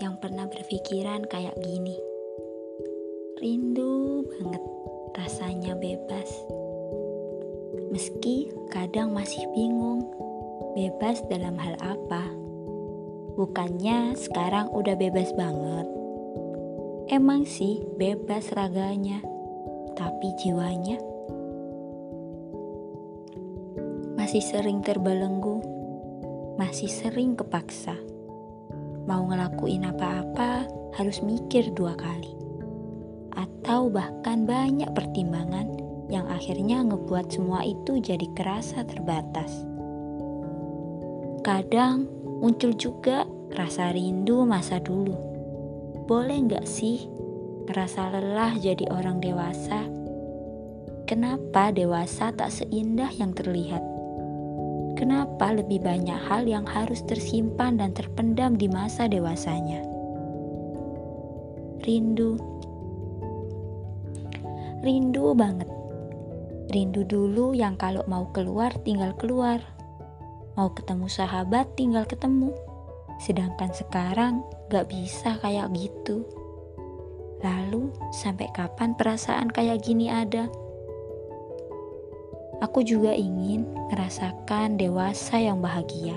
yang pernah berpikiran kayak gini. Rindu banget rasanya bebas. Meski kadang masih bingung, bebas dalam hal apa? Bukannya sekarang udah bebas banget. Emang sih bebas raganya, tapi jiwanya masih sering terbelenggu, masih sering kepaksa. Mau ngelakuin apa-apa harus mikir dua kali atau bahkan banyak pertimbangan yang akhirnya ngebuat semua itu jadi kerasa terbatas. Kadang muncul juga rasa rindu masa dulu. Boleh nggak sih ngerasa lelah jadi orang dewasa? Kenapa dewasa tak seindah yang terlihat? Kenapa lebih banyak hal yang harus tersimpan dan terpendam di masa dewasanya? Rindu rindu banget. Rindu dulu yang kalau mau keluar tinggal keluar. Mau ketemu sahabat tinggal ketemu. Sedangkan sekarang gak bisa kayak gitu. Lalu sampai kapan perasaan kayak gini ada? Aku juga ingin merasakan dewasa yang bahagia.